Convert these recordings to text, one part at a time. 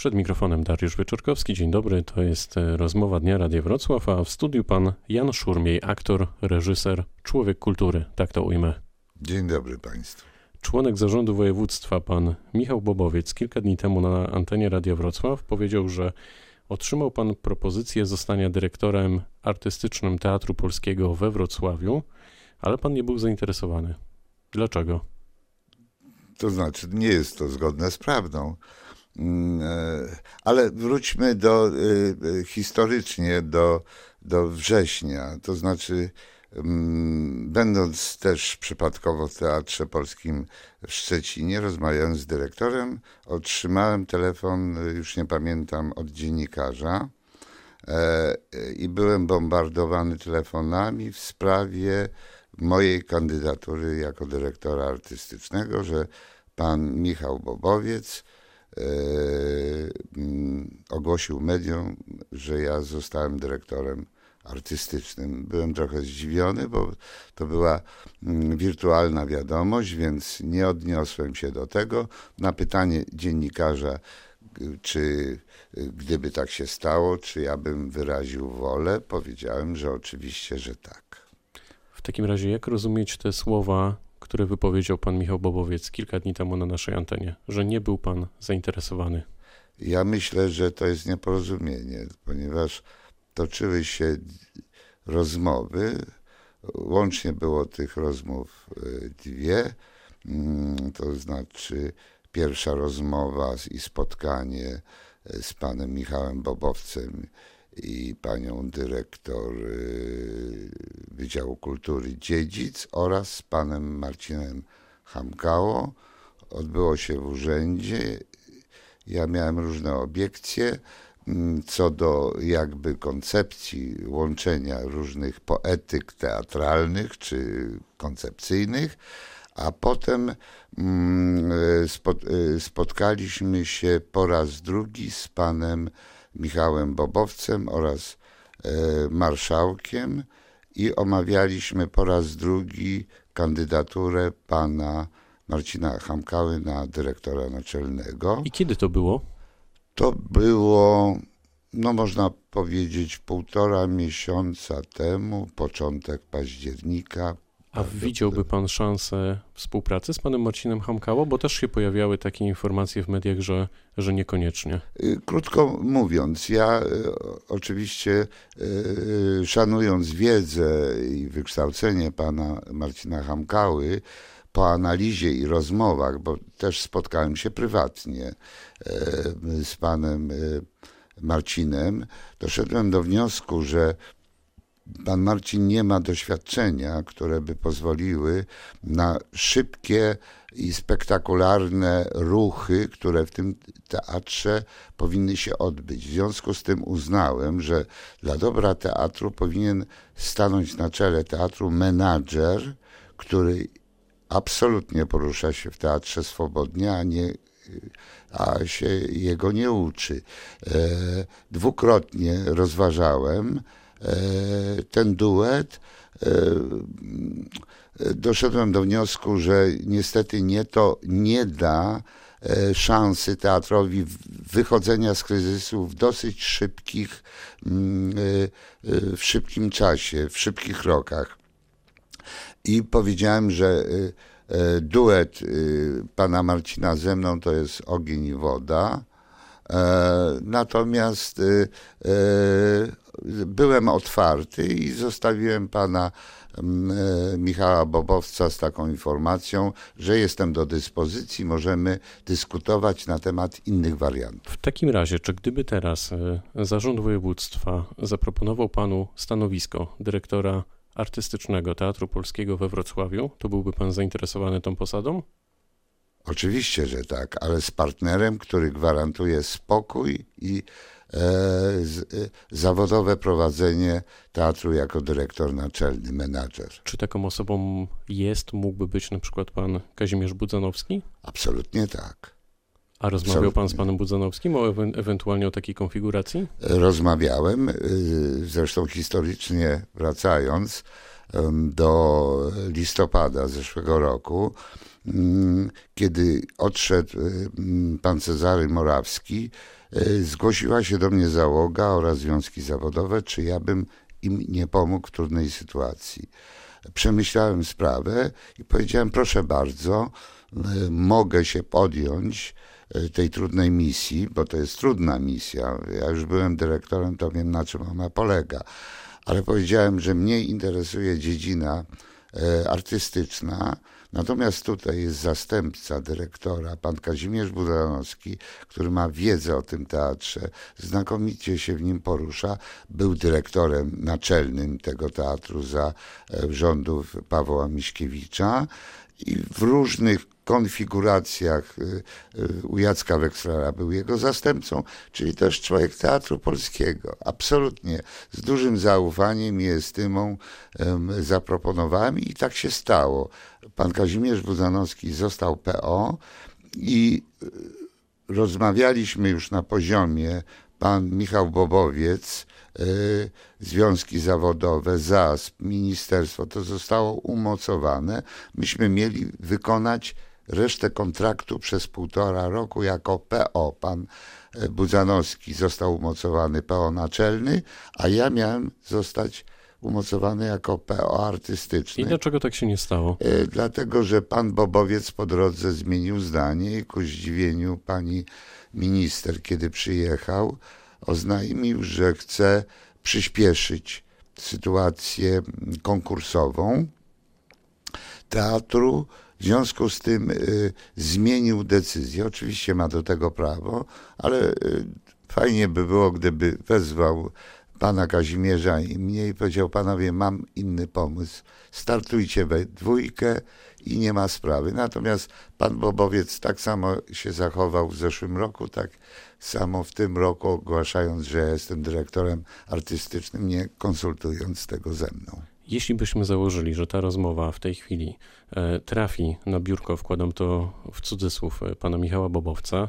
Przed mikrofonem Dariusz Wieczorkowski. Dzień dobry, to jest e, rozmowa Dnia Radia Wrocław, a w studiu pan Jan Szurmiej, aktor, reżyser, człowiek kultury, tak to ujmę. Dzień dobry Państwu. Członek zarządu województwa, pan Michał Bobowiec, kilka dni temu na antenie Radia Wrocław powiedział, że otrzymał pan propozycję zostania dyrektorem artystycznym Teatru Polskiego we Wrocławiu, ale pan nie był zainteresowany. Dlaczego? To znaczy, nie jest to zgodne z prawdą. Mm, e, ale wróćmy do e, e, historycznie do, do września. To znaczy, mm, będąc też przypadkowo w Teatrze Polskim w Szczecinie, rozmawiając z dyrektorem, otrzymałem telefon, już nie pamiętam, od dziennikarza i byłem bombardowany telefonami w sprawie mojej kandydatury jako dyrektora artystycznego, że pan Michał Bobowiec e, ogłosił mediom, że ja zostałem dyrektorem artystycznym. Byłem trochę zdziwiony, bo to była mm, wirtualna wiadomość, więc nie odniosłem się do tego. Na pytanie dziennikarza, czy gdyby tak się stało, czy ja bym wyraził wolę, powiedziałem, że oczywiście, że tak. W takim razie, jak rozumieć te słowa, które wypowiedział pan Michał Bobowiec kilka dni temu na naszej antenie, że nie był pan zainteresowany? Ja myślę, że to jest nieporozumienie, ponieważ toczyły się rozmowy. Łącznie było tych rozmów y, dwie. Mm, to znaczy, pierwsza rozmowa i spotkanie y, z panem Michałem Bobowcem i panią dyrektor y, Wydziału Kultury Dziedzic oraz z panem Marcinem Hamkało. Odbyło się w urzędzie. Ja miałem różne obiekcje mm, co do jakby koncepcji łączenia różnych poetyk teatralnych czy koncepcyjnych, a potem mm, y, spotkaliśmy się po raz drugi z panem Michałem Bobowcem oraz e, marszałkiem i omawialiśmy po raz drugi kandydaturę pana Marcina Hamkały na dyrektora naczelnego. I kiedy to było? To było, no można powiedzieć, półtora miesiąca temu, początek października, a widziałby pan szansę współpracy z panem Marcinem Hamkało? Bo też się pojawiały takie informacje w mediach, że, że niekoniecznie. Y, krótko mówiąc, ja y, oczywiście y, szanując wiedzę i wykształcenie pana Marcina Hamkały, po analizie i rozmowach, bo też spotkałem się prywatnie z panem Marcinem, doszedłem do wniosku, że pan Marcin nie ma doświadczenia, które by pozwoliły na szybkie i spektakularne ruchy, które w tym teatrze powinny się odbyć. W związku z tym uznałem, że dla dobra teatru powinien stanąć na czele teatru menadżer, który absolutnie porusza się w teatrze swobodnie, a nie a się jego nie uczy. E, dwukrotnie rozważałem, ten duet, e, doszedłem do wniosku, że niestety nie to nie da e, szansy teatrowi wychodzenia z kryzysu w dosyć szybkich, w szybkim czasie, w szybkich rokach. I powiedziałem, że duet pana Marcina ze mną to jest ogień i woda. Natomiast byłem otwarty i zostawiłem pana mm, e, Michała Bobowca z taką informacją, że jestem do dyspozycji, możemy dyskutować na temat innych wariantów. W takim razie, czy gdyby teraz e, zarząd województwa zaproponował panu stanowisko dyrektora artystycznego Teatru Polskiego we Wrocławiu, to byłby pan zainteresowany tą posadą? Oczywiście, że tak, ale z partnerem, który gwarantuje spokój i zawodowe prowadzenie teatru jako dyrektor naczelny, menadżer. Czy taką osobą jest, mógłby być na przykład pan Kazimierz Budzanowski? Absolutnie tak. A rozmawiał Absolutnie. pan z panem Budzanowskim o ewe ewentualnie o takiej konfiguracji? Rozmawiałem, y, zresztą historycznie wracając do listopada zeszłego roku, kiedy odszedł pan Cezary Morawski, zgłosiła się do mnie załoga oraz związki zawodowe, czy ja bym im nie pomógł w trudnej sytuacji. Przemyślałem sprawę i powiedziałem, proszę bardzo, y, mogę się podjąć y, tej trudnej misji, bo to jest trudna misja. Ja już byłem dyrektorem, to wiem na czym ona polega. Ale powiedziałem, że mnie interesuje dziedzina artystyczna, Natomiast tutaj jest zastępca dyrektora, pan Kazimierz Budanowski, który ma wiedzę o tym teatrze, znakomicie się w nim porusza. Był dyrektorem naczelnym tego teatru za e, rządów Pawła Miśkiewicza i w różnych konfiguracjach y, y, u Jacka Wekslera był jego zastępcą, czyli też człowiek teatru polskiego. Absolutnie z dużym zaufaniem i estymą zaproponowałem i tak się stało. Pan Kazimierz Budzanowski został PO i y, rozmawialiśmy już na poziomie pan Michał Bobowiec, związki zawodowe, ZASP, ministerstwo, to zostało umocowane. Myśmy mieli wykonać resztę kontraktu przez półtora roku jako PO. Pan y, Budzanowski został umocowany PO naczelny, a ja miałem zostać umocowany jako PO artystyczny. I dlaczego tak się nie stało? Y, dlatego, że pan Bobowiec po drodze zmienił zdanie i ku zdziwieniu pani minister, kiedy przyjechał, oznajmił, że chce przyspieszyć sytuację konkursową teatru. W związku z tym y, zmienił decyzję. Oczywiście ma do tego prawo, ale y, fajnie by było, gdyby wezwał pana Kazimierza i mnie i powiedział, panowie, mam inny pomysł. Startujcie we dwójkę i nie ma sprawy. Natomiast pan Bobowiec tak samo się zachował w zeszłym roku, tak samo w tym roku, ogłaszając, że jestem dyrektorem artystycznym, nie konsultując tego ze mną. Jeśli byśmy założyli, że ta rozmowa w tej chwili e, trafi na biurko, wkładam to w cudzysłów e, pana Michała Bobowca,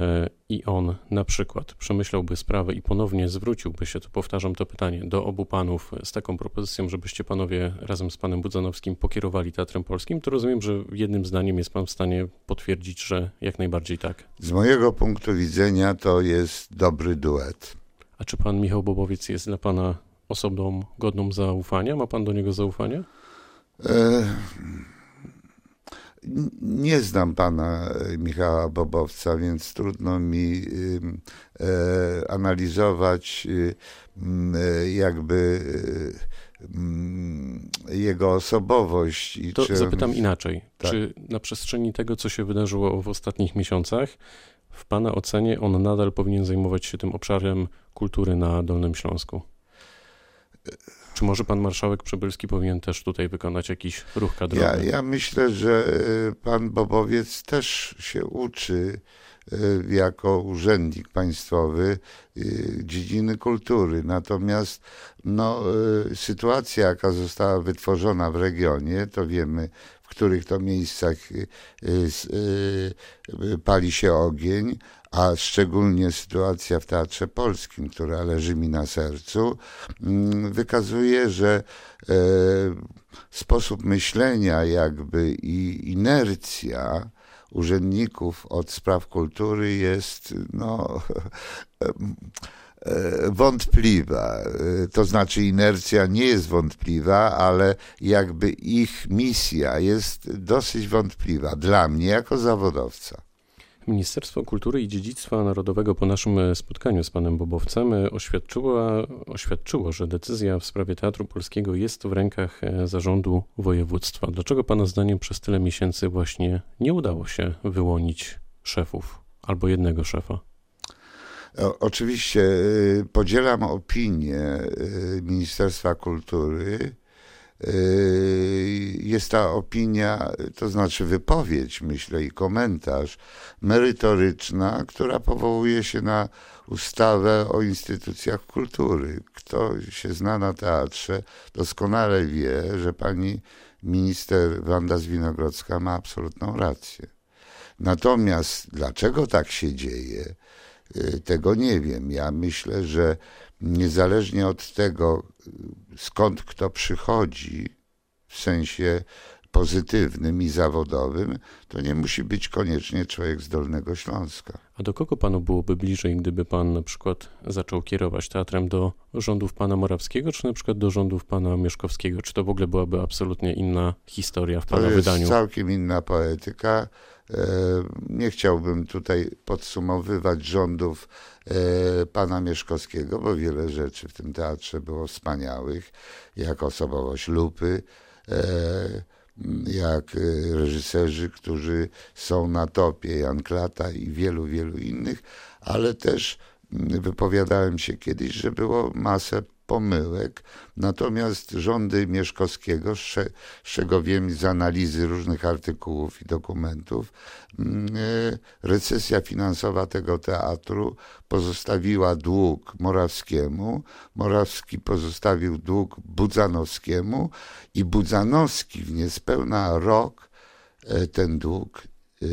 E, i on na przykład przemyślałby sprawę i ponownie zwróciłby się, to powtarzam to pytanie, do obu panów z taką propozycją, żebyście panowie razem z panem Budzanowskim pokierowali Teatrem Polskim, to rozumiem, że jednym zdaniem jest pan w stanie potwierdzić, że jak najbardziej tak. Z mojego punktu widzenia to jest dobry duet. A czy pan Michał Bobowiec jest dla pana osobą godną zaufania? Ma pan do niego zaufanie? E nie znam pana e, Michała Bobowca, więc trudno mi e, analizować y, e, jakby jego osobowość. I to zapytam inaczej. Tak. Czy na przestrzeni tego, co się wydarzyło w ostatnich miesiącach, w Pana ocenie on nadal powinien zajmować się tym obszarem kultury na Dolnym Śląsku? Czy może pan marszałek Przybylski powinien też tutaj wykonać jakiś ruch kadrowy? Ja, ja myślę, że e, pan Bobowiec też się uczy jako urzędnik państwowy e, dziedziny kultury. Natomiast no, sytuacja, jaka została wytworzona w regionie, to wiemy, w których to miejscach pali się ogień, a szczególnie sytuacja w Teatrze Polskim, która leży mi na sercu, mm, wykazuje, że sposób myślenia jakby i inercja urzędników od spraw kultury jest no, wątpliwa. To znaczy inercja nie jest wątpliwa, ale jakby ich misja jest dosyć wątpliwa dla mnie jako zawodowca. Ministerstwo Kultury i Dziedzictwa Narodowego po naszym e, spotkaniu z panem Bobowcem e, oświadczyło, oświadczyło, że decyzja w sprawie Teatru Polskiego jest w rękach e, zarządu województwa. Dlaczego pana zdaniem przez tyle miesięcy właśnie nie udało się wyłonić szefów albo jednego szefa? Oczywiście podzielam opinię Ministerstwa Kultury, jest ta opinia, to znaczy wypowiedź, myślę, i komentarz merytoryczna, która powołuje się na ustawę o instytucjach kultury. Kto się zna na teatrze, doskonale wie, że pani minister Wanda Zwinogrodzka ma absolutną rację. Natomiast dlaczego tak się dzieje, yy, tego nie wiem. Ja myślę, że niezależnie od tego, skąd kto przychodzi, w sensie pozytywnym i zawodowym, to nie musi być koniecznie człowiek z Dolnego Śląska. A do kogo panu byłoby bliżej, gdyby pan na przykład zaczął kierować teatrem do rządów pana Morawskiego, czy na przykład do rządów pana Mieszkowskiego? Czy to w ogóle byłaby absolutnie inna historia w pana to jest wydaniu? całkiem inna poetyka. E, nie chciałbym tutaj podsumowywać rządów e, pana Mieszkowskiego, bo wiele rzeczy w tym teatrze było wspaniałych, jak osobowość Lupy, e, jak reżyserzy, którzy są na topie, Jan Klata i wielu, wielu innych, ale też wypowiadałem się kiedyś, że było masę pomyłek. Natomiast rządy Mieszkowskiego, z czego wiem z analizy różnych artykułów i dokumentów, mm, e, recesja finansowa tego teatru pozostawiła dług Morawskiemu, Morawski pozostawił dług Budzanowskiemu i Budzanowski w niespełna rok e, ten dług e,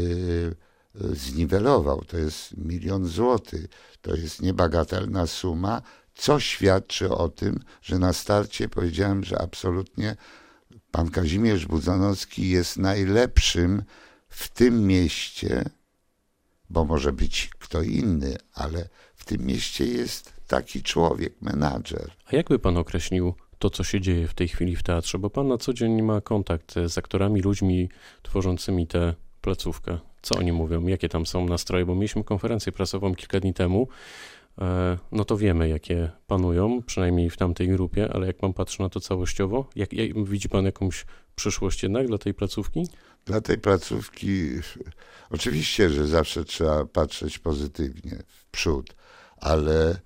zniwelował. To jest milion złotych. To jest niebagatelna suma, co świadczy o tym, że na starcie powiedziałem, że absolutnie pan Kazimierz Budzanowski jest najlepszym w tym mieście, bo może być kto inny, ale w tym mieście jest taki człowiek, menadżer. A jakby pan określił to, co się dzieje w tej chwili w teatrze? Bo pan na co dzień ma kontakt z aktorami, ludźmi tworzącymi tę placówkę. Co oni mówią? Jakie tam są nastroje? Bo mieliśmy konferencję prasową kilka dni temu no to wiemy, jakie panują, przynajmniej w tamtej grupie, ale jak pan patrzy na to całościowo, jak, jak, widzi pan jakąś przyszłość jednak dla tej placówki? Dla tej placówki oczywiście, że zawsze trzeba patrzeć pozytywnie w przód, ale e,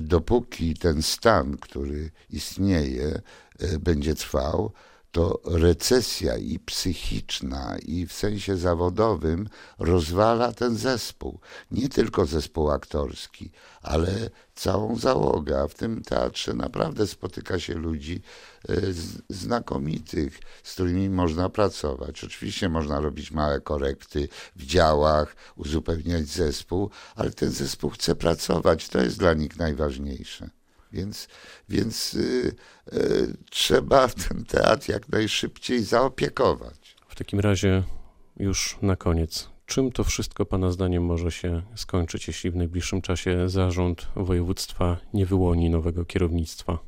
dopóki ten stan, który istnieje, e, będzie trwał, to recesja i psychiczna, i w sensie zawodowym rozwala ten zespół. Nie tylko zespół aktorski, ale całą załogę. W tym teatrze naprawdę spotyka się ludzi e, znakomitych, z którymi można pracować. Oczywiście można robić małe korekty w działach, uzupełniać zespół, ale ten zespół chce pracować. To jest dla nich najważniejsze. Więc, więc y, y, trzeba ten teatr jak najszybciej zaopiekować. W takim razie już na koniec. Czym to wszystko Pana zdaniem może się skończyć, jeśli w najbliższym czasie zarząd województwa nie wyłoni nowego kierownictwa?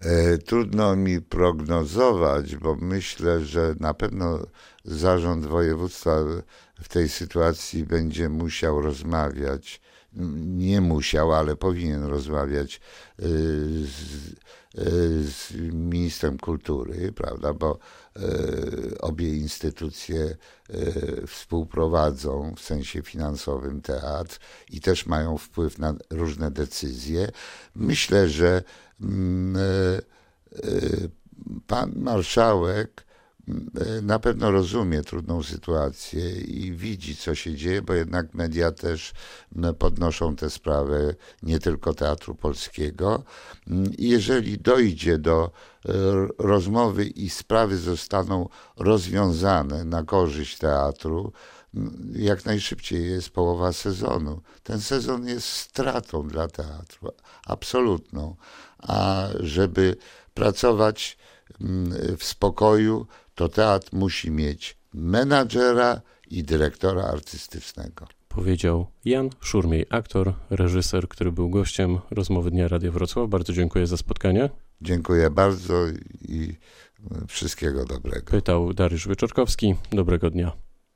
E, trudno mi prognozować, bo myślę, że na pewno zarząd województwa w tej sytuacji będzie musiał rozmawiać nie musiał, ale powinien rozmawiać y, z, y, z ministrem kultury, prawda, bo y, obie instytucje współprowadzą w sensie finansowym teatr i też mają wpływ na różne decyzje. Myślę, że mm, pan marszałek na pewno rozumie trudną sytuację i widzi, co się dzieje, bo jednak media też podnoszą tę sprawę nie tylko Teatru Polskiego. I jeżeli dojdzie do e, rozmowy i sprawy zostaną rozwiązane na korzyść teatru, jak najszybciej jest połowa sezonu. Ten sezon jest stratą dla teatru, absolutną. A żeby pracować w spokoju, to teatr musi mieć menadżera i dyrektora artystycznego. Powiedział Jan Szurmiej, aktor, reżyser, który był gościem rozmowy Dnia Radia Wrocław. Bardzo dziękuję za spotkanie. Dziękuję bardzo i wszystkiego dobrego. Pytał Dariusz Wyczorkowski. Dobrego dnia.